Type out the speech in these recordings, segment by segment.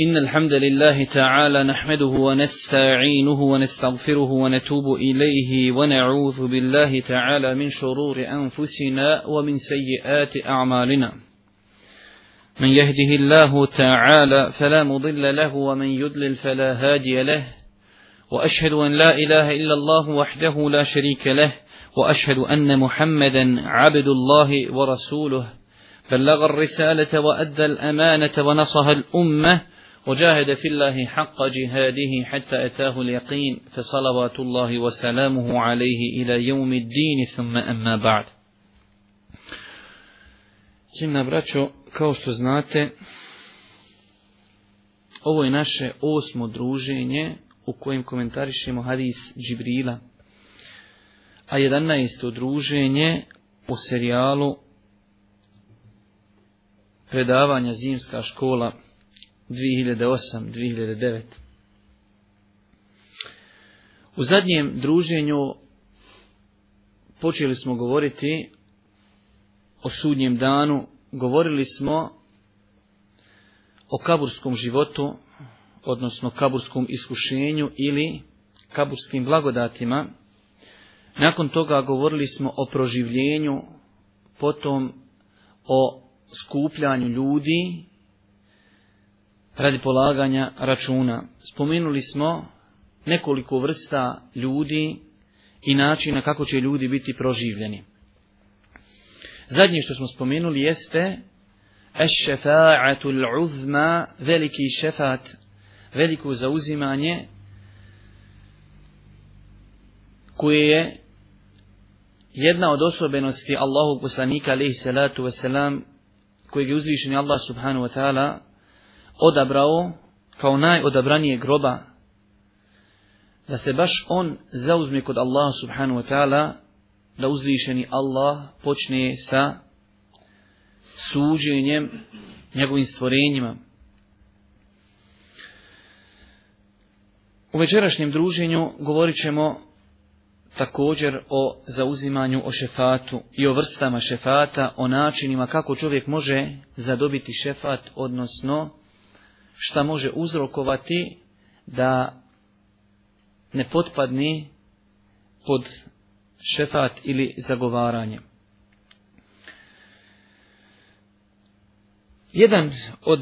إن الحمد لله تعالى نحمده ونستعينه ونستغفره ونتوب إليه ونعوذ بالله تعالى من شرور أنفسنا ومن سيئات أعمالنا. من يهده الله تعالى فلا مضل له ومن يضلل فلا هادي له. وأشهد أن لا إله إلا الله وحده لا شريك له. وأشهد أن محمدا عبد الله ورسوله. بلغ الرسالة وأدى الأمانة ونصها الأمة وجاهد في الله حق جهاده حتى أتاه اليقين فصلوات الله وسلامه عليه إلى يوم الدين ثم أما بعد Cijenna braćo, kao što znate, ovo je naše osmo druženje u kojem komentarišemo hadis Džibrila, a 11. druženje u serijalu predavanja Zimska škola 2008-2009. U zadnjem druženju počeli smo govoriti o sudnjem danu, govorili smo o kaburskom životu, odnosno kaburskom iskušenju ili kaburskim blagodatima. Nakon toga govorili smo o proživljenju, potom o skupljanju ljudi radi polaganja računa. Spomenuli smo nekoliko vrsta ljudi i načina kako će ljudi biti proživljeni. Zadnje što smo spomenuli jeste Eš-šefa'atul uzma, veliki šefat, veliko zauzimanje, koje je jedna od osobenosti Allahu poslanika alaihi salatu wasalam, kojeg je uzvišen Allah subhanahu wa ta'ala odabrao kao najodabranije groba, da se baš on zauzme kod Allaha subhanahu wa ta'ala, da uzvišeni Allah počne sa suđenjem njegovim stvorenjima. U večerašnjem druženju govorit ćemo također o zauzimanju o šefatu i o vrstama šefata, o načinima kako čovjek može zadobiti šefat, odnosno šta može uzrokovati da ne potpadni pod šefat ili zagovaranje. Jedan od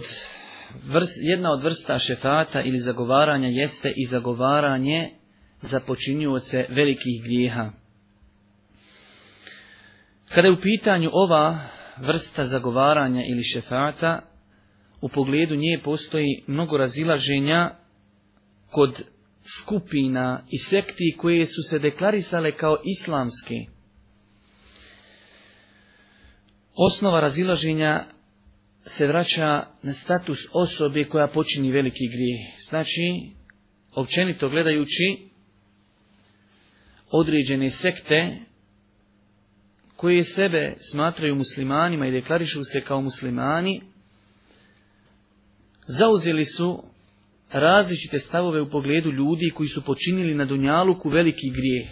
vrst, jedna od vrsta šefata ili zagovaranja jeste i zagovaranje za počinjuoce velikih grijeha. Kada je u pitanju ova vrsta zagovaranja ili šefata, u pogledu nje postoji mnogo razilaženja kod skupina i sekti koje su se deklarisale kao islamske. Osnova razilaženja se vraća na status osobe koja počini veliki grijeh. Znači, općenito gledajući, određene sekte koje sebe smatraju muslimanima i deklarišu se kao muslimani, zauzeli su različite stavove u pogledu ljudi koji su počinili na Dunjaluku veliki grijeh.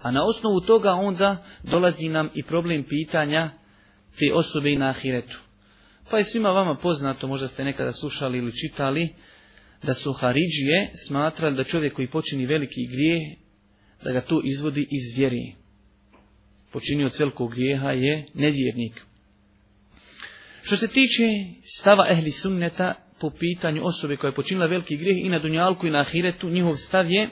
A na osnovu toga onda dolazi nam i problem pitanja te osobe i na ahiretu. Pa je svima vama poznato, možda ste nekada slušali ili čitali, da su Haridžije smatrali da čovjek koji počini veliki grijeh, da ga to izvodi iz vjeri. Počinio celkog velikog grijeha je nevjernik. Što se tiče stava ehli sunneta, po pitanju osobe koja je počinila veliki grijeh i na dunjalku i na ahiretu, njihov stav je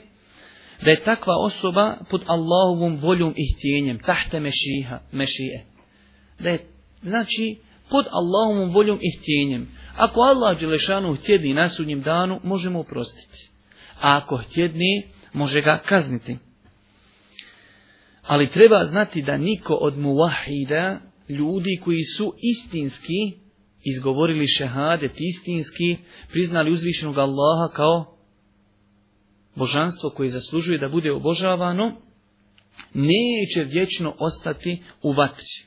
da je takva osoba pod Allahovom voljom i htjenjem, tahte mešiha, mešije. Da je, znači, pod Allahovom voljom i htjenjem. Ako Allah Đelešanu htjedni na sudnjem danu, možemo oprostiti. A ako htjedni, može ga kazniti. Ali treba znati da niko od muvahida, ljudi koji su istinski izgovorili šehadet istinski, priznali uzvišenog Allaha kao božanstvo koje zaslužuje da bude obožavano, neće vječno ostati u vatri.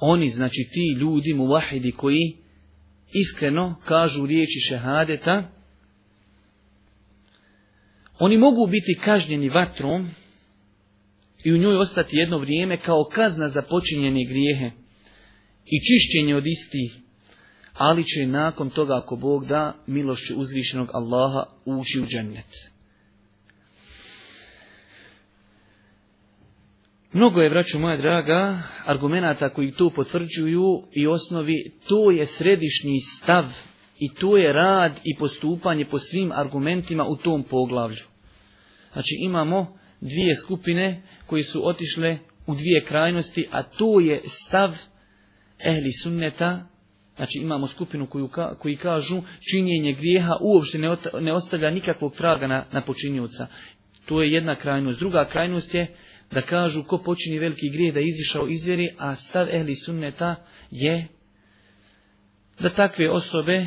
Oni, znači ti ljudi, muvahidi koji iskreno kažu riječi šehadeta, oni mogu biti kažnjeni vatrom i u njoj ostati jedno vrijeme kao kazna za počinjene grijehe i čišćenje od istih. ali će nakon toga, ako Bog da, milošću uzvišenog Allaha ući u džennet. Mnogo je, vraću moja draga, argumenata koji to potvrđuju i osnovi, to je središnji stav i to je rad i postupanje po svim argumentima u tom poglavlju. Znači imamo dvije skupine koji su otišle u dvije krajnosti, a to je stav ehli sunneta, znači imamo skupinu koju, koji kažu činjenje grijeha uopšte ne, ne ostavlja nikakvog traga na, na počinjuca. To je jedna krajnost. Druga krajnost je da kažu ko počini veliki grijeh da je izišao iz vjeri, a stav ehli sunneta je da takve osobe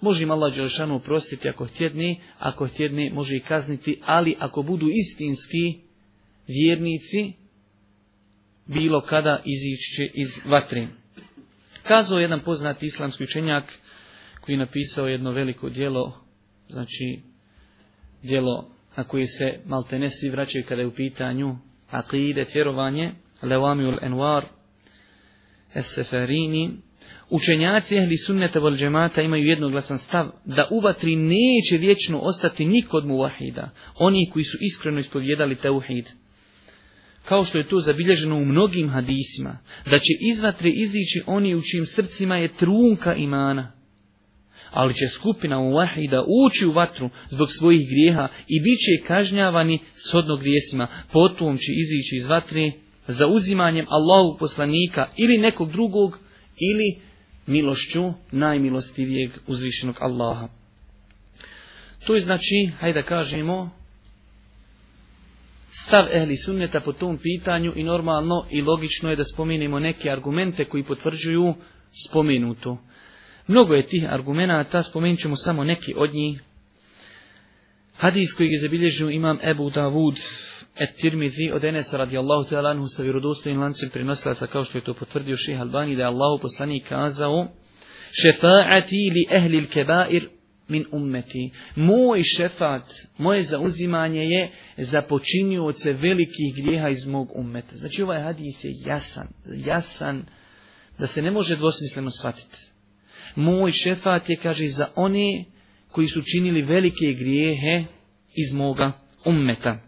može im Allah Đelšanu oprostiti ako htjedni, ako htjedni može i kazniti, ali ako budu istinski vjernici, bilo kada izići iz vatre. Kazao jedan poznati islamski učenjak koji je napisao jedno veliko dijelo, znači dijelo na koje se maltene svi vraćaju kada je u pitanju akide, vjerovanje, Levamiul Enwar, Eseferini, Učenjaci ehli sunneta vol džemata imaju jednoglasan stav da u vatri neće vječno ostati nikod muvahida, oni koji su iskreno ispovjedali tauhid. Kao što je to zabilježeno u mnogim hadisima, da će iz vatre izići oni u čijim srcima je trunka imana. Ali će skupina muvahida ući u vatru zbog svojih grijeha i bit će kažnjavani shodno grijesima, potom će izići iz vatre za uzimanjem Allahu poslanika ili nekog drugog ili milošću najmilostivijeg uzvišenog Allaha. To je znači, hajde da kažemo, stav ehli sunneta po tom pitanju i normalno i logično je da spomenemo neke argumente koji potvrđuju spomenuto. Mnogo je tih argumenta, spomenut ćemo samo neki od njih. Hadis koji je zabilježio imam Ebu Davud Et-Tirmidhi od Enesa radijallahu ta'ala anhu sa vjerodostojnim lancem prenosilaca kao što je to potvrdio šeha Albani da je Allahu poslanik kazao šefaati li ehli l-kebair min ummeti. Moj šefat, moje zauzimanje je za počinioce velikih grijeha iz mog ummeta. Znači ovaj hadis je jasan, jasan da se ne može dvosmisleno shvatiti. Moj šefat je, kaže, za one koji su činili velike grijehe iz moga ummeta.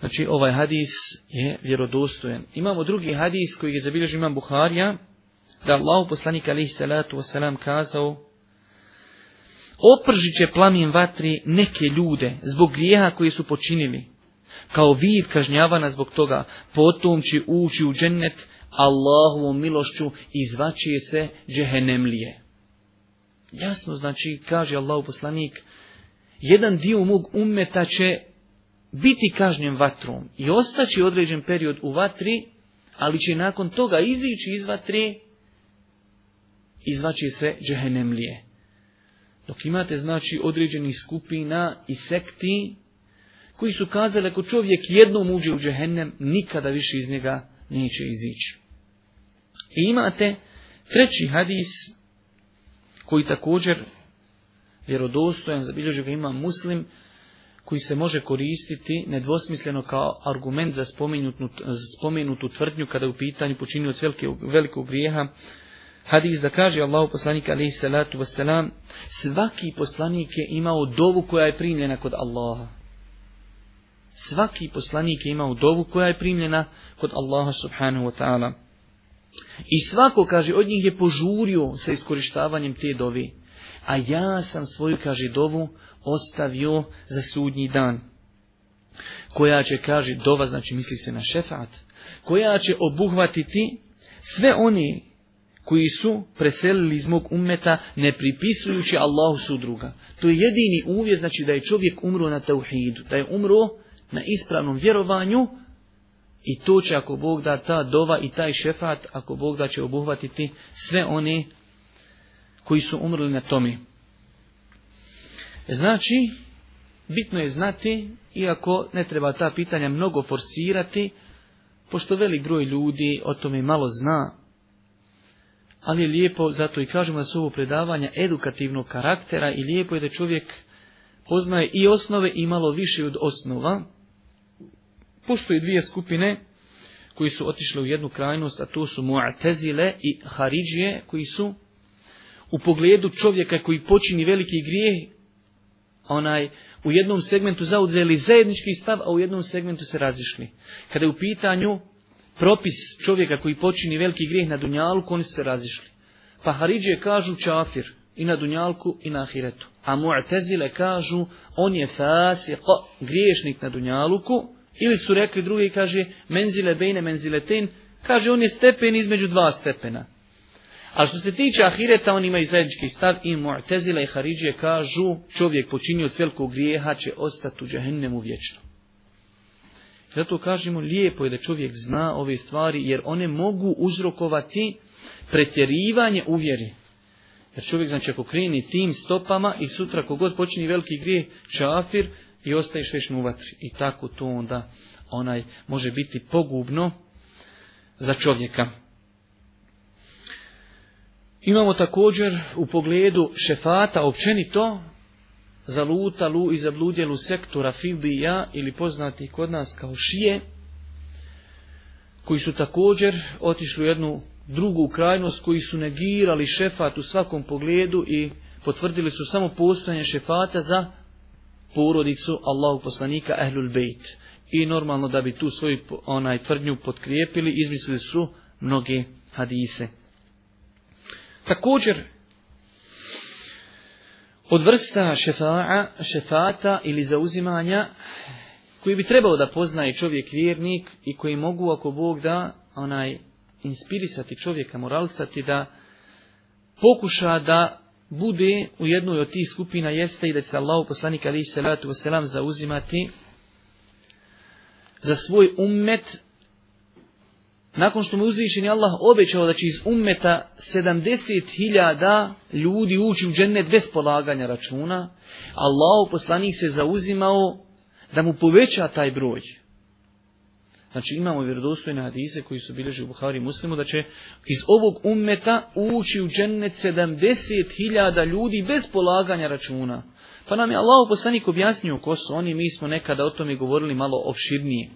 Znači ovaj hadis je vjerodostojan. Imamo drugi hadis koji je zabilježio imam Buharija, da Allah poslanik alaihi salatu wasalam kazao opržit će plamin vatri neke ljude zbog grijeha koji su počinili. Kao vid kažnjavana zbog toga, potom će ući u džennet Allahovom milošću i se džehenemlije. Jasno znači, kaže Allahov poslanik, jedan dio mog ummeta će biti kažnjen vatrom i ostaći određen period u vatri, ali će nakon toga izići iz vatri, izvaći se džehenemlije. Dok imate znači određenih skupina i sekti koji su kazali ako čovjek jednom uđe u džehennem, nikada više iz njega neće izići. I imate treći hadis koji također vjerodostojan, zabilježio ga ima muslim, koji se može koristiti nedvosmisleno kao argument za spomenutu, spomenutu tvrdnju kada je u pitanju počinio velikog, velikog grijeha. Hadis da kaže Allahu poslanik alaihi salatu wasalam, svaki poslanik je imao dovu koja je primljena kod Allaha. Svaki poslanik je imao dovu koja je primljena kod Allaha subhanahu wa ta'ala. I svako, kaže, od njih je požurio sa iskorištavanjem te dove. A ja sam svoju, kaže, dovu ostavio za sudnji dan. Koja će, kaže, dova, znači misli se na šefat, koja će obuhvatiti sve oni koji su preselili iz mog ummeta ne pripisujući Allahu sudruga. To je jedini uvjet, znači da je čovjek umro na tauhidu, da je umro na ispravnom vjerovanju i to će ako Bog da ta dova i taj šefat, ako Bog da će obuhvatiti sve one koji su umrli na tome. Znači, bitno je znati, iako ne treba ta pitanja mnogo forsirati, pošto velik broj ljudi o tome malo zna, ali je lijepo, zato i kažemo da su ovo predavanja edukativnog karaktera i lijepo je da čovjek poznaje i osnove i malo više od osnova. Postoje dvije skupine koji su otišle u jednu krajnost, a to su Mu'tezile i Haridžije, koji su u pogledu čovjeka koji počini veliki grijeh, onaj, u jednom segmentu zauzeli zajednički stav, a u jednom segmentu se razišli. Kada je u pitanju propis čovjeka koji počini veliki grijeh na Dunjalku, oni su se razišli. Pa Haridžije kažu čafir i na Dunjalku i na Ahiretu. A Mu'tezile kažu on je fasiq, griješnik na Dunjaluku, ili su rekli drugi, kaže, menzile bejne menzile ten, kaže on je stepen između dva stepena. A što se tiče ahireta, oni imaju zajednički stav i Mu'tezile i Haridžije kažu čovjek počinio od velikog grijeha će ostati u džahennemu vječno. Zato kažemo lijepo je da čovjek zna ove stvari jer one mogu uzrokovati pretjerivanje u vjeri. Jer čovjek znači ako kreni tim stopama i sutra kogod počini veliki grijeh čafir i ostaješ već u vatri. I tako to onda onaj može biti pogubno za čovjeka. Imamo također u pogledu šefata općenito zalutalu i zabludjelu sektora Filbija ili poznati kod nas kao šije, koji su također otišli u jednu drugu krajnost, koji su negirali šefat u svakom pogledu i potvrdili su samo postojanje šefata za porodicu Allahu poslanika Ehlul Bejt. I normalno da bi tu svoju onaj tvrdnju potkrijepili, izmislili su mnoge hadise. Također, od vrsta šefa'a, šefata ili zauzimanja koji bi trebao da poznaje čovjek vjernik i koji mogu ako Bog da onaj inspirisati čovjeka, moralisati da pokuša da bude u jednoj od tih skupina jeste i da će se Allah poslanik alaihi salatu wasalam zauzimati za svoj ummet nakon što mu uzvišeni Allah obećao da će iz ummeta 70.000 ljudi ući u džennet bez polaganja računa, Allah poslanik se zauzimao da mu poveća taj broj. Znači imamo vjerodostojne hadise koji su bilježi u Buhari muslimu da će iz ovog ummeta ući u džennet 70.000 ljudi bez polaganja računa. Pa nam je Allah poslanik objasnio ko su oni, mi smo nekada o tome govorili malo opširnije.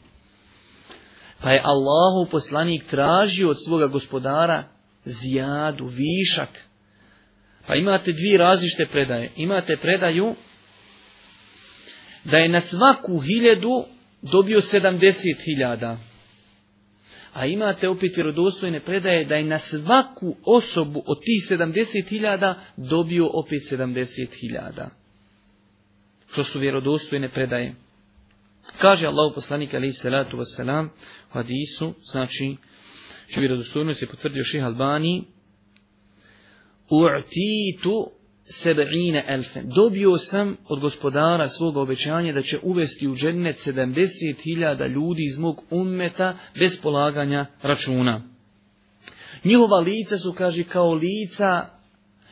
Pa je Allahu poslanik tražio od svoga gospodara zijadu, višak. Pa imate dvije različite predaje. Imate predaju da je na svaku hiljedu dobio 70 hiljada. A imate opet vjerodostojne predaje da je na svaku osobu od tih 70 hiljada dobio opet 70 hiljada. To su vjerodostojne predaje. Kaže Allahu poslanik alejhi salatu vesselam u hadisu, znači, što vjerodostojno se potvrdio ših Albani, u'titu sebe'ine elfe. Dobio sam od gospodara svoga obećanja da će uvesti u džennet 70.000 ljudi iz mog ummeta bez polaganja računa. Njihova lica su, kaže, kao lica,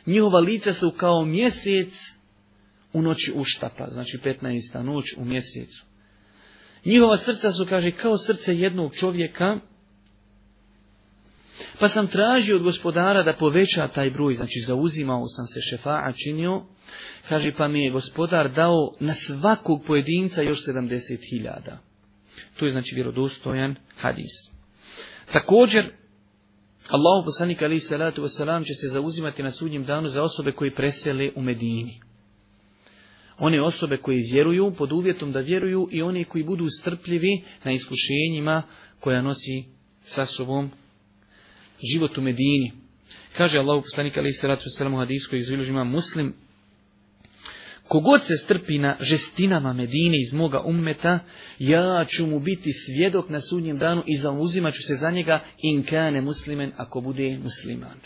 njihova lica su kao mjesec u noći uštapa, znači 15. noć u mjesecu. Njihova srca su, kaže, kao srce jednog čovjeka, pa sam tražio od gospodara da poveća taj broj, znači zauzimao sam se šefa'a činio, kaže pa mi je gospodar dao na svakog pojedinca još 70.000. To je znači vjerodostojan hadis. Također, Allahu poslanik alaihi salatu wasalam će se zauzimati na sudnjem danu za osobe koji presele u Medini. One osobe koji vjeruju pod uvjetom da vjeruju i oni koji budu strpljivi na iskušenjima koja nosi sa sobom život u Medini. Kaže Allah poslanik ali salatu wasalam u hadisku koji izvilužima muslim, Kogod se strpi na žestinama Medine iz moga ummeta, ja ću mu biti svjedok na sudnjem danu i zauzimat ću se za njega in kane muslimen ako bude musliman.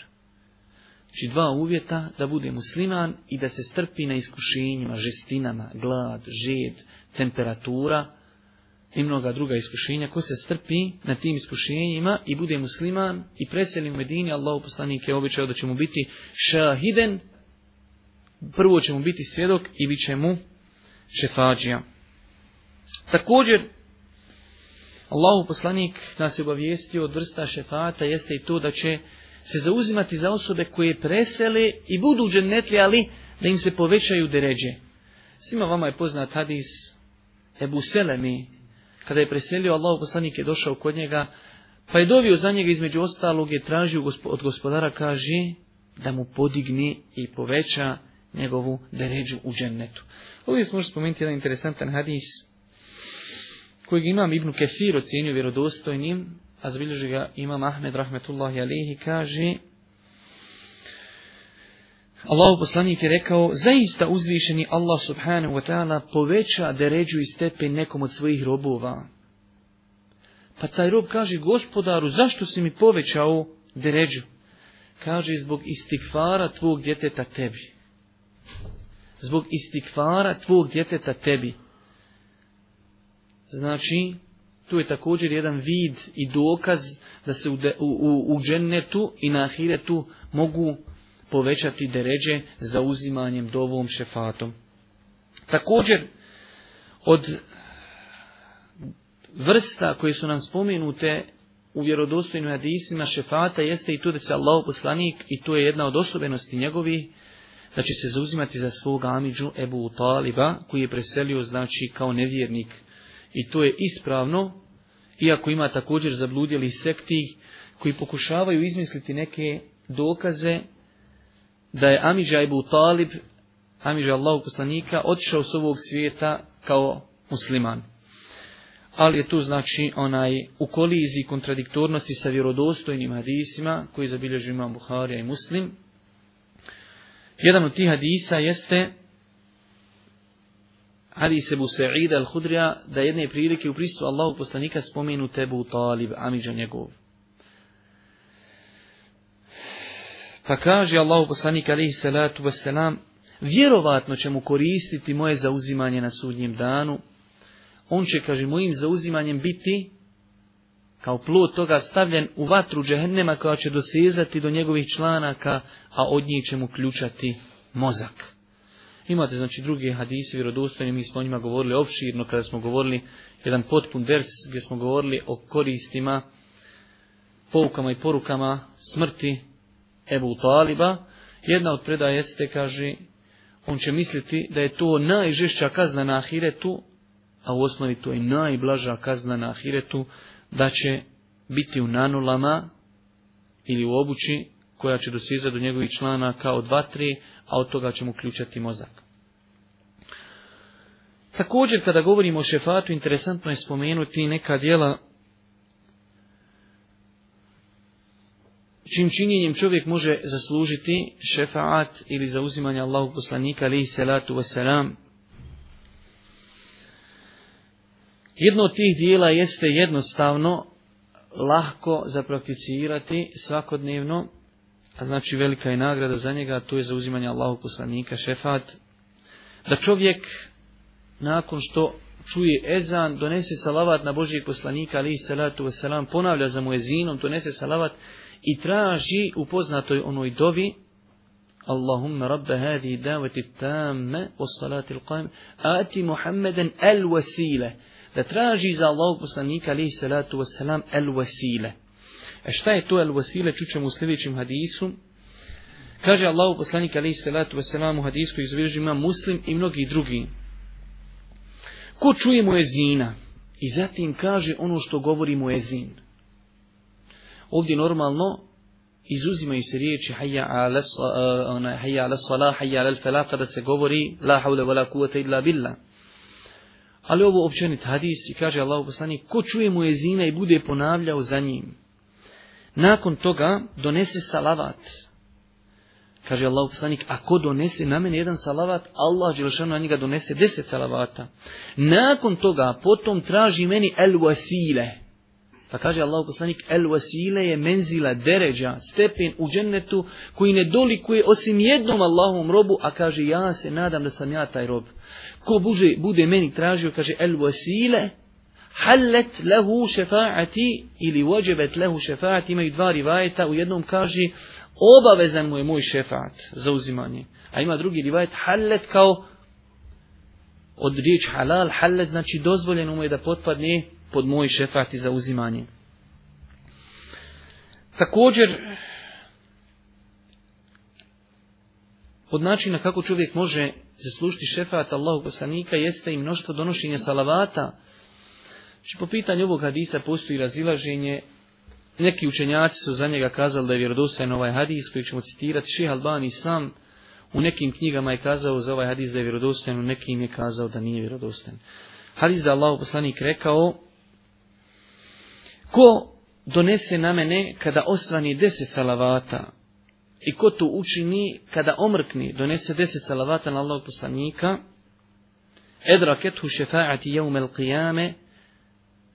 Znači dva uvjeta da bude musliman i da se strpi na iskušenjima, žestinama, glad, žed, temperatura i mnoga druga iskušenja. Ko se strpi na tim iskušenjima i bude musliman i preseli u Medini, Allah poslanik je običao da će mu biti šahiden, prvo će mu biti svjedok i bit će mu šefađija. Također, Allahu poslanik nas je obavijestio od vrsta šefata jeste i to da će se zauzimati za osobe koje presele i budu dženetli, ali da im se povećaju deređe. Svima vama je poznat hadis Ebu Selemi, kada je preselio Allah poslanik je došao kod njega, Pa je dovio za njega između ostalog je tražio od gospodara, kaže, da mu podigne i poveća njegovu deređu u džennetu. Ovdje se može spomenuti jedan interesantan hadis kojeg imam Ibnu Kefir ocjenio vjerodostojnim, a zbilježi ga imam Ahmed rahmetullahi alihi, kaže Allah poslanik je rekao, zaista uzvišeni Allah subhanahu wa ta'ala poveća deređu i stepen nekom od svojih robova. Pa taj rob kaže, gospodaru, zašto si mi povećao deređu? Kaže, zbog istikvara tvog djeteta tebi. Zbog istikvara tvog djeteta tebi. Znači, tu je također jedan vid i dokaz da se u, u, u džennetu i na ahiretu mogu povećati deređe za uzimanjem dovom šefatom. Također, od vrsta koje su nam spomenute u vjerodostojnim hadisima šefata jeste i to da će Allah poslanik i to je jedna od osobenosti njegovi da će se zauzimati za svog amidžu Ebu Taliba koji je preselio znači kao nevjernik i to je ispravno iako ima također zabludjeli sekti koji pokušavaju izmisliti neke dokaze da je Amidža Ibu Talib Amidža Allahu poslanika otišao s ovog svijeta kao musliman ali je tu znači onaj u koliziji kontradiktornosti sa vjerodostojnim hadisima koji zabilježu imam Buharija i Muslim. Jedan od tih hadisa jeste hadis Ebu Sa'id al-Hudrija da jedne prilike u prisutstvu Allahu poslanika spomenu Tebu Talib, Amidža njegov. Pa kaže Allahu poslanik alaihi salatu wasalam, vjerovatno će mu koristiti moje zauzimanje na sudnjem danu, on će, kaže, mojim zauzimanjem biti kao plod toga stavljen u vatru džehennema koja će dosezati do njegovih članaka, a od njih će mu ključati mozak. Imate znači druge hadise vjerodostojne, mi smo o njima govorili opširno kada smo govorili jedan potpun vers gdje smo govorili o koristima, poukama i porukama smrti Ebu Taliba. Jedna od predaja jeste, kaže, on će misliti da je to najžešća kazna na ahiretu, a u osnovi to je najblaža kazna na ahiretu, da će biti u nanulama ili u obući koja će dosizati do njegovih člana kao dva, tri, a od toga će mu ključati mozak. Također, kada govorimo o šefatu, interesantno je spomenuti neka dijela čim činjenjem čovjek može zaslužiti šefaat ili zauzimanje Allahog poslanika, alihi salatu wasalam, Jedno od tih dijela jeste jednostavno lahko zaprakticirati svakodnevno, a znači velika je nagrada za njega, to je zauzimanje Allahu poslanika, šefat, da čovjek nakon što čuje ezan, donese salavat na Božijeg poslanika, ali salatu wasalam, ponavlja za muezinom, donese salavat i traži u poznatoj onoj dovi, Allahumma rabbe hadi davati tamme, os salati il ati Muhammeden el wasile, da traži za Allahog poslanika alaihi salatu wasalam el wasile. E šta je to el vasile, čućemo u sljedećem hadisu. Kaže Allahu poslanik alaihi salatu wasalam u hadisu koji ima muslim i mnogi drugi. Ko čuje mu ezina i zatim kaže ono što govori mu ezin. Ovdje normalno izuzimaju se riječi hayya ala ona, hayya ala salah hayya ala falah kada se govori la hawla wala quwwata illa billah Ali ovo općenit hadis i kaže Allahu poslanik, ko čuje muezina i bude ponavljao za njim. Nakon toga donese salavat. Kaže Allah poslanik, a ko donese na mene jedan salavat, Allah Đelšanu na njega donese deset salavata. Nakon toga potom traži meni el wasile. Pa kaže Allah poslanik, el wasile je menzila, deređa, stepen u džennetu koji ne dolikuje osim jednom Allahom robu, a kaže ja se nadam da sam ja taj rob ko buže, bude meni tražio, kaže, el wasile, hallet lehu šefaati ili vođebet lehu šefaati, imaju dva rivajeta, u jednom kaže, obavezan mu je moj šefaat za uzimanje. A ima drugi rivajet, hallet kao od riječ halal, hallet znači dozvoljeno mu je da potpadne pod moj šefaat za uzimanje. Također, od načina kako čovjek može zaslužiti šefat Allahu poslanika jeste i mnoštvo donošenja salavata. Znači po pitanju ovog hadisa postoji razilaženje neki učenjaci su za njega kazali da je vjerodostojan ovaj hadis koji ćemo citirati. Ših Albani sam u nekim knjigama je kazao za ovaj hadis da je vjerodostojan, u nekim je kazao da nije vjerodostojan. Hadis da Allah poslanik rekao, ko donese na mene kada osvani deset salavata i ko to učini kada omrkni, donese deset salavata na Allah poslanika, edraketu šefaati jeumel qiyame,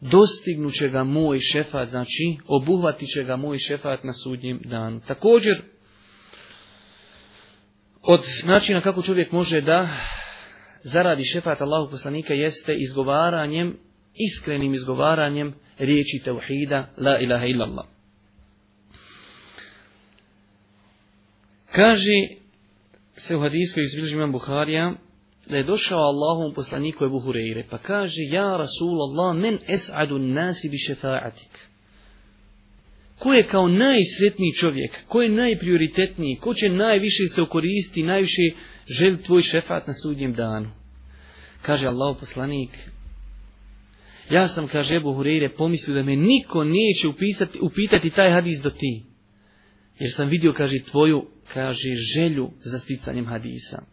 dostignuće ga moj šefat, znači obuhvatit će ga moj šefat na sudnjem danu. Također, od načina kako čovjek može da zaradi šefat Allahu poslanika jeste izgovaranjem, iskrenim izgovaranjem riječi tauhida la ilaha illallah. Kaže se u hadijskoj iz Buharija da je došao Allahom poslaniku Ebu Hureyre pa kaže ja Rasulallah men es'adu nasi bi šefa'atik. Ko je kao najsretniji čovjek, ko je najprioritetniji, ko će najviše se okoristiti, najviše želi tvoj šefat na sudnjem danu. Kaže Allah poslanik, ja sam, kaže Ebu Hureyre, pomislio da me niko neće upisati, upitati taj hadis do ti. Jer sam vidio, kaže, tvoju, kaže, želju za sticanjem hadisa.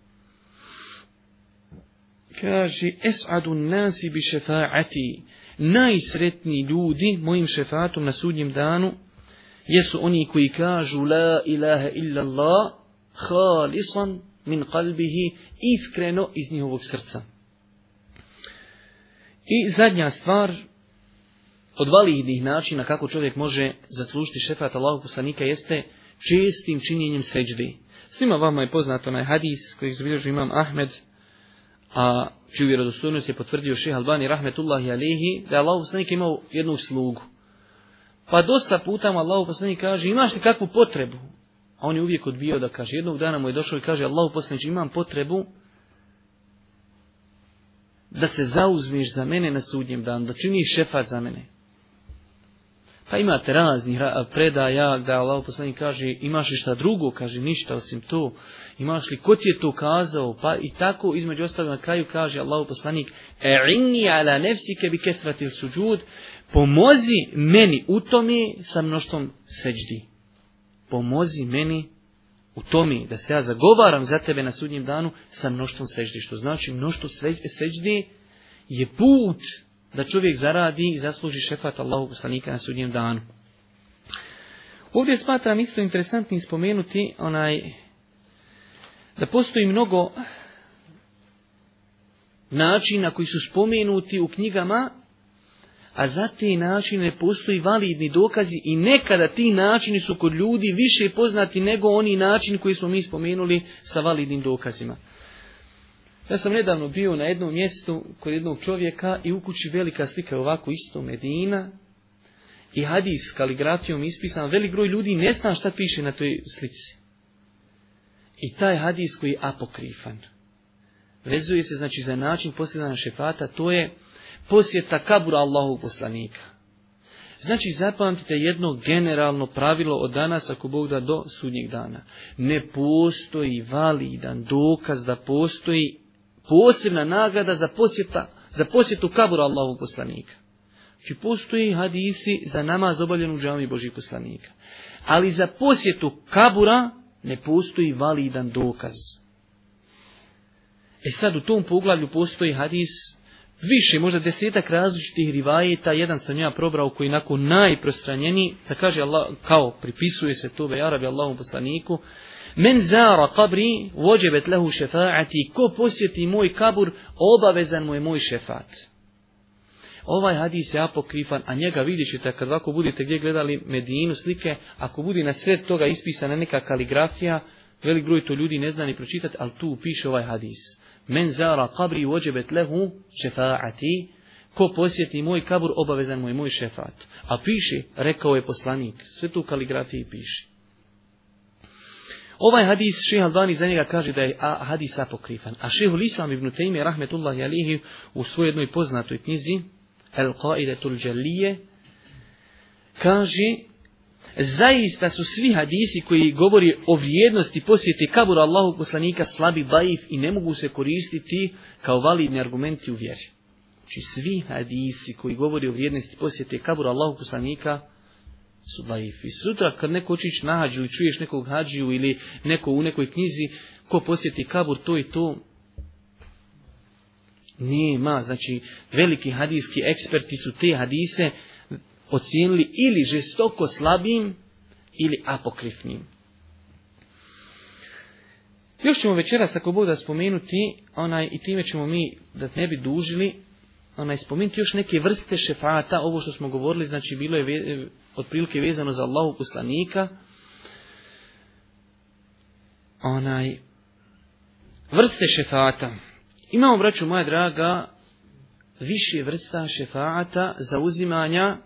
Kaže, es'adu nasi bi šefa'ati, najsretniji ljudi mojim šefatom na sudnjem danu, jesu oni koji kažu la ilaha illa Allah, halisan min kalbihi, iskreno iz njihovog srca. I zadnja stvar, od validnih načina kako čovjek može zaslužiti šefat Allahu poslanika jeste čestim činjenjem seđde. Svima vama je poznato onaj hadis koji zabilježu imam Ahmed, a čiju vjerodostojnost je potvrdio šeha Albani rahmetullahi alihi, da je Allahu poslanik imao jednu slugu. Pa dosta puta mu Allahu poslanik kaže, imaš li kakvu potrebu? A on je uvijek odbio da kaže, jednog dana mu je došao i kaže, Allahu poslanik, imam potrebu da se zauzmiš za mene na sudnjem danu, da činiš šefat za mene. Pa imate raznih predaja da Allah poslanik kaže imaš li šta drugo, kaže ništa osim to. Imaš li ko ti je to kazao? Pa i tako između ostalog na kraju kaže Allah poslanik E'inni ala nefsike bi kefratil suđud Pomozi meni u tome sa mnoštvom seđdi. Pomozi meni u tome da se ja zagovaram za tebe na sudnjem danu sa mnoštvom seđdi. Što znači mnoštvo seđdi je put da čovjek zaradi i zasluži šefat Allahu poslanika na sudnjem danu. Ovdje smatram isto interesantnim spomenuti onaj da postoji mnogo načina koji su spomenuti u knjigama, a za te načine postoji validni dokazi i nekada ti načini su kod ljudi više poznati nego oni načini koji smo mi spomenuli sa validnim dokazima. Ja sam nedavno bio na jednom mjestu kod jednog čovjeka i u kući velika slika je ovako isto Medina i hadis kaligrafijom ispisan. Velik broj ljudi ne zna šta piše na toj slici. I taj hadis koji je apokrifan. Vezuje se znači za način posljedana šefata, to je posjeta kabura Allahu poslanika. Znači zapamtite jedno generalno pravilo od danas ako Bog da do sudnjeg dana. Ne postoji validan dokaz da postoji posebna nagrada za, posjeta, za posjetu kabura Allahu poslanika. Znači postoji hadisi za namaz obavljen u džami Božih poslanika. Ali za posjetu kabura ne postoji validan dokaz. E sad u tom poglavlju postoji hadis više, možda desetak različitih rivajeta, jedan sam ja probrao koji nakon najprostranjeniji, da kaže Allah, kao pripisuje se to Arabi Allahom poslaniku, Men zara kabri, vođebet lehu šefaati, ko posjeti moj kabur, obavezan mu je moj šefat. Ovaj hadis je apokrifan, a njega vidjet ćete kad ovako budete gdje gledali Medinu slike, ako bude na sred toga ispisana neka kaligrafija, velik broj to ljudi ne zna ni pročitati, ali tu piše ovaj hadis. Men zara kabri, vođebet lehu šefaati, ko posjeti moj kabur, obavezan mu je moj šefat. A piše, rekao je poslanik, sve tu kaligrafiji piše. Ovaj hadis šeha Albani za njega kaže da je hadis apokrifan. A šehu Islam ibn Taymi rahmetullahi alihi u svojoj jednoj poznatoj knjizi El Qaidatul Jalije kaže zaista su svi hadisi koji govori o vrijednosti posjeti kabura Allahu poslanika slabi baif i ne mogu se koristiti kao validni argumenti u vjeri. Znači svi hadisi koji govori o vrijednosti posjeti kabura Allahu poslanika su laifi. Sutra kad neko očić na hađu ili čuješ nekog hađiju ili neko u nekoj knjizi ko posjeti kabur to i to, nema. Znači, veliki hadijski eksperti su te hadise ocijenili ili žestoko slabim ili apokrifnim. Još ćemo večeras, ako Bog da spomenuti, onaj, i time ćemo mi, da ne bi dužili, onaj, spomenuti još neke vrste šefata, ovo što smo govorili, znači bilo je ve, e, otprilike vezano za Allahu poslanika, onaj, vrste šefata. Imamo, braću moja draga, više vrsta šefata za uzimanja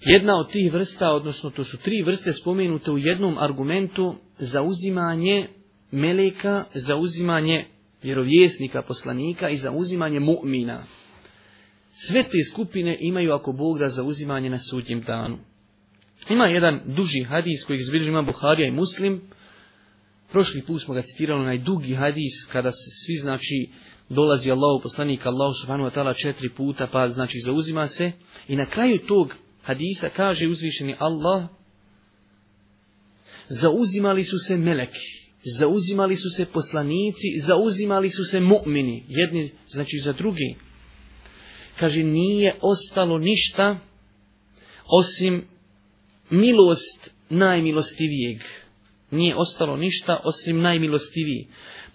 Jedna od tih vrsta, odnosno to su tri vrste spomenute u jednom argumentu za uzimanje meleka, za uzimanje vjerovjesnika, poslanika i za uzimanje mu'mina. Sve te skupine imaju ako Bog da zauzimanje na sudnjem danu. Ima jedan duži hadis koji izbilježi ima Buharija i Muslim. Prošli put smo ga citirali onaj dugi hadis kada se svi znači dolazi Allah poslanik Allah subhanahu wa ta'ala četiri puta pa znači zauzima se i na kraju tog hadisa kaže uzvišeni Allah zauzimali su se meleki, zauzimali su se poslanici, zauzimali su se mu'mini, jedni znači za drugi. Kaže nije ostalo ništa osim milost najmilostivijeg. Nije ostalo ništa osim najmilostiviji.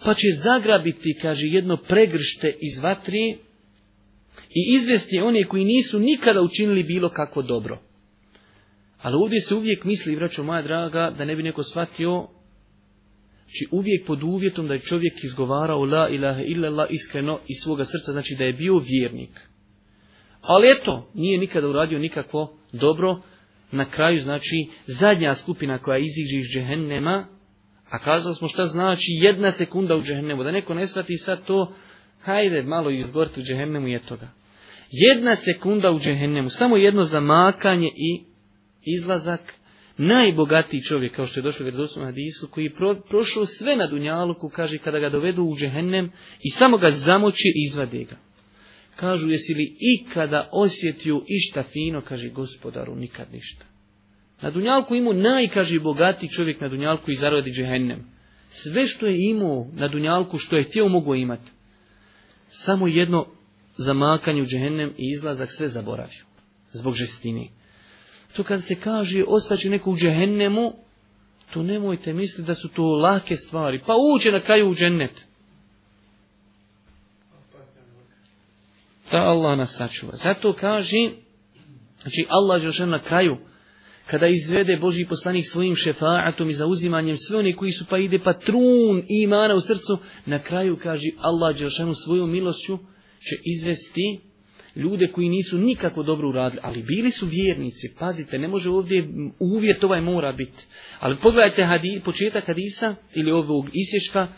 Pa će zagrabiti, kaže, jedno pregršte iz vatri i izvesti one koji nisu nikada učinili bilo kako dobro. Ali ovdje se uvijek misli, vraću moja draga, da ne bi neko shvatio, znači uvijek pod uvjetom da je čovjek izgovarao la ilaha illallah iskreno iz svoga srca, znači da je bio vjernik. Ali eto, nije nikada uradio nikakvo dobro, na kraju znači zadnja skupina koja iziđe iz džehennema, a kazali smo šta znači jedna sekunda u džehennemu, da neko ne shvati sad to, hajde malo izgoriti u džehennemu je toga. Jedna sekunda u džehennemu, samo jedno zamakanje i izlazak, najbogatiji čovjek, kao što je došlo u vjerodostojnom hadisu, koji je pro, prošao sve na Dunjaluku, kaže, kada ga dovedu u džehennem i samo ga zamoći i izvade ga. Kažu, jesi li ikada osjetio išta fino, kaže, gospodaru, nikad ništa. Na Dunjalku imao najkaži bogatiji čovjek na Dunjalku i zaradi džehennem. Sve što je imao na Dunjalku, što je htio, mogu imati. Samo jedno zamakanje u džehennem i izlazak sve zaboravio. Zbog žestini. To kad se kaže ostaće neko u džehennemu, to nemojte misliti da su to lake stvari. Pa uđe na kraju u džennet. Da Allah nas sačuva. Zato kaže, znači Allah je na kraju, kada izvede Boži poslanik svojim šefaatom i zauzimanjem sve oni koji su pa ide pa trun imana u srcu, na kraju kaže Allah Đelšanu svojom milošću će izvesti ljude koji nisu nikako dobro uradili, ali bili su vjernici. Pazite, ne može ovdje uvjet ovaj mora biti. Ali pogledajte hadi, početak hadisa ili ovog isječka,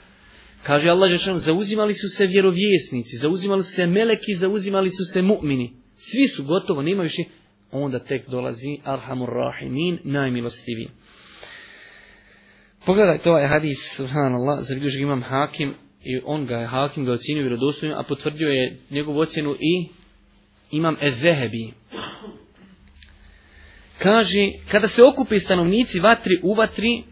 kaže Allah Žešan, zauzimali su se vjerovjesnici, zauzimali su se meleki, zauzimali su se mu'mini. Svi su gotovo, nema više. Onda tek dolazi Arhamur Rahimin, najmilostiviji. Pogledajte ovaj hadis, subhanallah, zabilježi imam hakim, i on ga je hakim ga ocjenio vjerodostojno, a potvrdio je njegovu ocjenu i imam Ezehebi. Kaže, kada se okupi stanovnici vatri u vatri,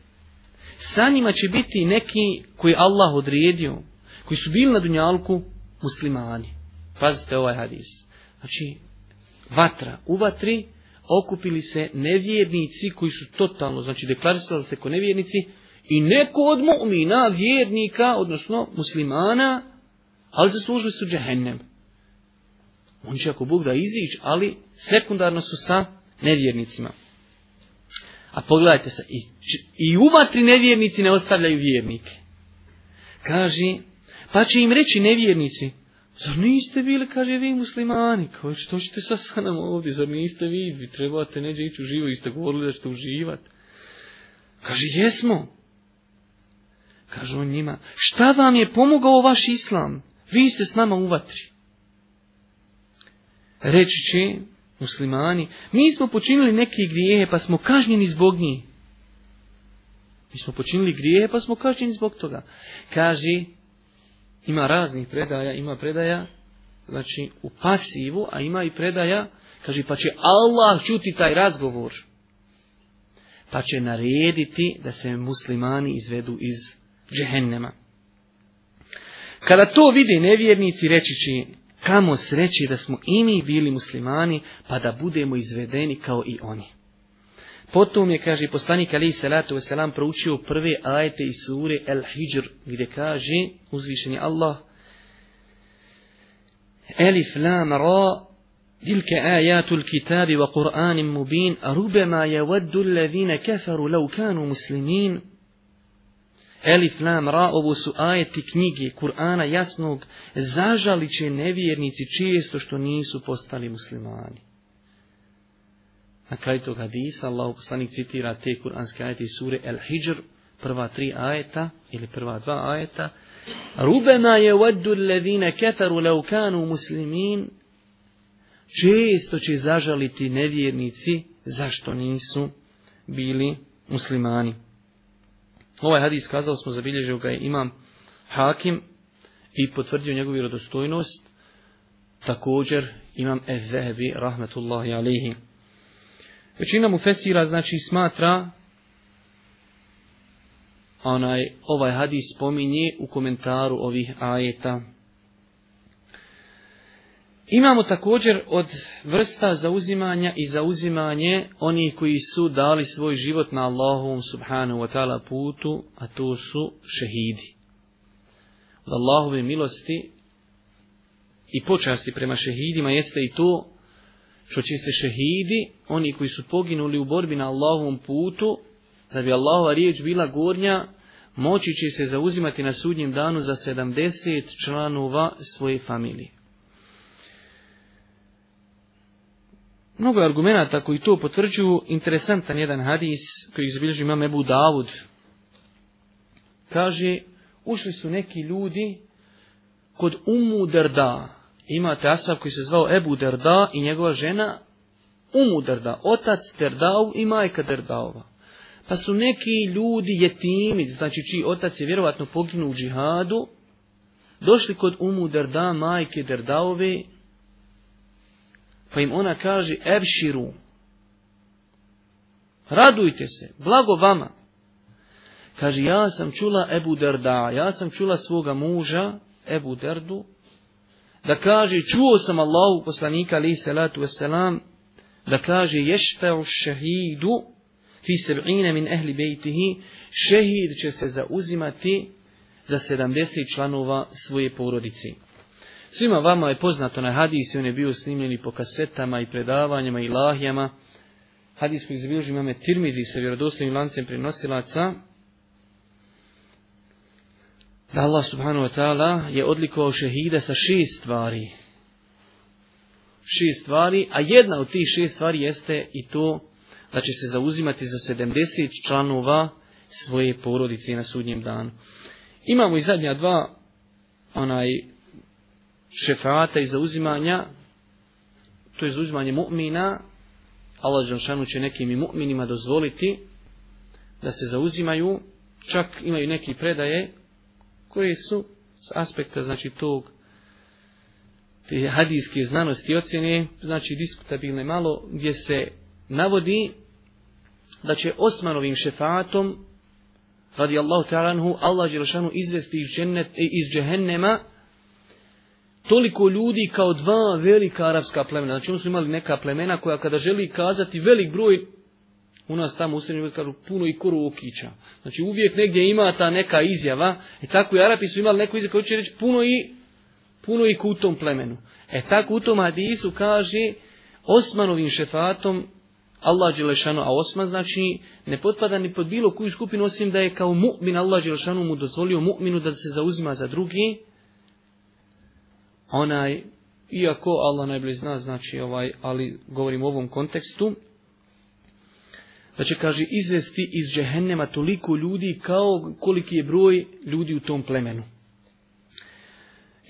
sa njima će biti neki koji Allah odredio, koji su bili na dunjalku muslimani. Pazite ovaj hadis. Znači, vatra u vatri, okupili se nevjernici koji su totalno, znači deklarisali se ko nevjernici, i neko od mu'mina, vjernika, odnosno muslimana, ali zaslužili su džehennem. On će ako Bog da izić, ali sekundarno su sa nevjernicima. A pogledajte se, i, i u vatri nevjernici ne ostavljaju vjernike. Kaže, pa će im reći nevjernici, zar niste bili, kaže, vi muslimani, kao što ćete sa sa nam ovdje, zar niste vi, vi trebate neđe ići u živo, i ste govorili da ćete uživati. Kaže, jesmo. Kaže on njima, šta vam je pomogao vaš islam? Vi ste s nama u vatri. Reći će muslimani, mi smo počinili neke grijehe pa smo kažnjeni zbog njih. Mi smo počinili grijehe pa smo kažnjeni zbog toga. Kaže, ima raznih predaja, ima predaja, znači u pasivu, a ima i predaja, Kaže, pa će Allah čuti taj razgovor. Pa će narediti da se muslimani izvedu iz džehennema. Kada to vide nevjernici, reći će, kamo sreći da smo i mi bili muslimani, pa da budemo izvedeni kao i oni. Potom je, kaže, poslanik Ali salatu Veselam, proučio prve ajete iz sure El Hijr, gdje kaže, uzvišeni Allah, Elif lam ra, tilke ajatul kitabi wa Kur'anim mubin, rubema je vaddu allazine kefaru lau kanu muslimin, Elif lam ra, ovo su ajeti knjige Kur'ana jasnog, zažali će nevjernici često što nisu postali muslimani. Na kraju tog hadisa Allah poslanik citira te kuranske ajete iz sure El Hijr, prva tri ajeta ili prva dva ajeta. Rubema je vaddu levine keferu law kanu muslimin. Često će zažaliti nevjernici zašto nisu bili muslimani. Ovaj hadis kazali smo zabilježio ga je imam Hakim i potvrdio njegovu vjerodostojnost. Također imam Ezehebi rahmetullahi alihi. Većina mu fesira znači smatra onaj ovaj hadis spominje u komentaru ovih ajeta. Imamo također od vrsta zauzimanja i zauzimanje onih koji su dali svoj život na Allahovom subhanahu wa ta'ala putu, a to su šehidi. Od Allahove milosti i počasti prema šehidima jeste i to što će se šehidi, oni koji su poginuli u borbi na Allahovom putu, da bi Allahova riječ bila gornja, moći će se zauzimati na sudnjem danu za 70 članova svoje familije. Mnogo je argumenta koji to potvrđuju. Interesantan jedan hadis koji izbilježi imam Ebu Davud. Kaže, ušli su neki ljudi kod Umu Derda, imate asab koji se zvao Ebu Derda i njegova žena Umu Derda, otac Derdau i majka Derdaova. Pa su neki ljudi jetimi, znači čiji otac je vjerovatno poginuo u džihadu, došli kod Umu Derda, majke Derdaove, pa im ona kaže, evširu, radujte se, blago vama. Kaže, ja sam čula Ebu Derda, ja sam čula svoga muža, Ebu Derdu, da kaže čuo sam Allahu poslanika ali salatu wasalam, da kaže yashfa'u shahidu fi 70 min ahli baytihi shahid će se zauzimati za 70 članova svoje porodice. Svima vama je poznato na hadisi, on je bio snimljeni po kasetama i predavanjima i lahijama. Hadis koji zabilži imame Tirmizi sa vjerodostojnim lancem prenosilaca, da Allah subhanahu wa ta'ala je odlikovao šehida sa šest stvari. Šest stvari, a jedna od tih šest stvari jeste i to da će se zauzimati za 70 članova svoje porodice na sudnjem danu. Imamo i zadnja dva onaj šefata i zauzimanja, to je zauzimanje mu'mina, Allah Đanšanu će nekim i mu'minima dozvoliti da se zauzimaju, čak imaju neki predaje koje su s aspekta znači tog te hadijske znanosti i ocjene, znači diskutabilne malo, gdje se navodi da će Osmanovim šefatom radi Allahu ta'alanhu Allah Đelšanu izvesti iz, džennet, iz džehennema toliko ljudi kao dva velika arapska plemena. Znači oni su imali neka plemena koja kada želi kazati velik broj U nas tamo u srednjoj kažu puno i koru okića. Znači uvijek negdje ima ta neka izjava. E tako i Arapi su imali neku izjavu koja će reći puno i, puno i kutom plemenu. E tako u tom hadisu kaže Osmanovim šefatom Allah Đelešanu, a Osman znači ne potpada ni pod bilo koju skupinu osim da je kao mu'min Allah Đelešanu mu dozvolio mu'minu da se zauzima za drugi. Onaj, iako Allah najbolje zna, znači ovaj, ali govorim u ovom kontekstu, da će, kaže, izvesti iz džehennema toliko ljudi kao koliki je broj ljudi u tom plemenu.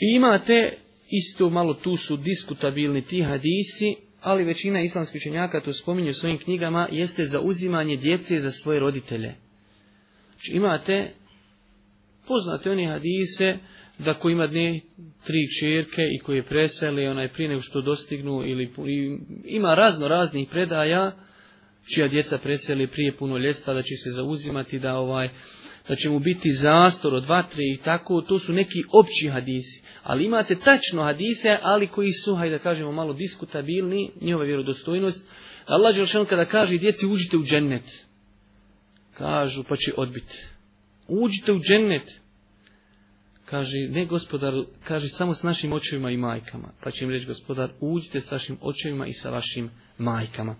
I imate, isto malo tu su diskutabilni ti hadisi, ali većina islamskih učenjaka to spominju u svojim knjigama, jeste za uzimanje djece za svoje roditelje. Znači imate, poznate oni hadise, da ko ima dne tri čerke i koje presele onaj prije nego što dostignu ili ima razno raznih predaja čija djeca preseli prije puno ljestva da će se zauzimati da ovaj da će mu biti zastor od vatre i tako, to su neki opći hadisi. Ali imate tačno hadise, ali koji su, hajde da kažemo, malo diskutabilni, njihova vjerodostojnost. Allah Đelšan kada kaže djeci uđite u džennet, kažu pa će odbiti. Uđite u džennet. Kaže, ne gospodar, kaže samo s našim očevima i majkama. Pa će im reći gospodar, uđite s vašim očevima i sa vašim majkama.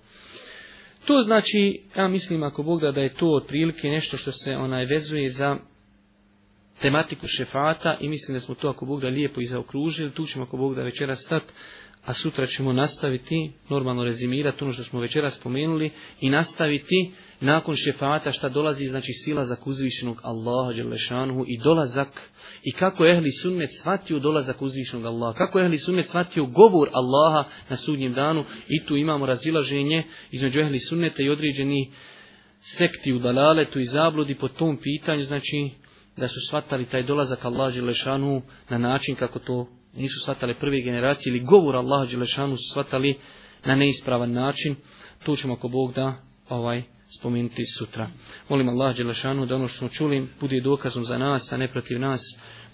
To znači, ja mislim ako Bog da, da je to otprilike nešto što se onaj vezuje za tematiku šefata i mislim da smo to ako Bog da lijepo i zaokružili, tu ćemo ako Bog da večera stati a sutra ćemo nastaviti, normalno rezimirati ono što smo večera spomenuli i nastaviti nakon šefata šta dolazi, znači sila za uzvišenog Allaha Đelešanuhu i dolazak. I kako je ehli sunnet shvatio dolazak uzvišenog Allaha, kako je ehli sunnet shvatio govor Allaha na sudnjem danu. I tu imamo razilaženje između ehli sunneta i određeni sekti u dalaletu i zabludi po tom pitanju, znači da su shvatali taj dolazak Allaha Đelešanuhu na način kako to nisu shvatali prve generacije ili govor Allaha Đelešanu su shvatali na neispravan način. Tu ćemo ako Bog da ovaj spomenuti sutra. Molim Allah Đelešanu da ono što smo čuli bude dokazom za nas, a ne protiv nas.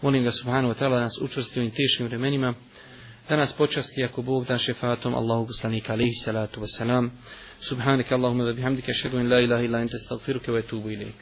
Molim ga Subhanu wa ta'ala da nas učvrsti u teškim vremenima. Da nas počasti ako Bog da šefatom Allahu poslanika alaihi salatu wasalam. Subhanika Allahumma da bihamdika šedu in la ilaha illa ente stagfiruke wa etubu ilik.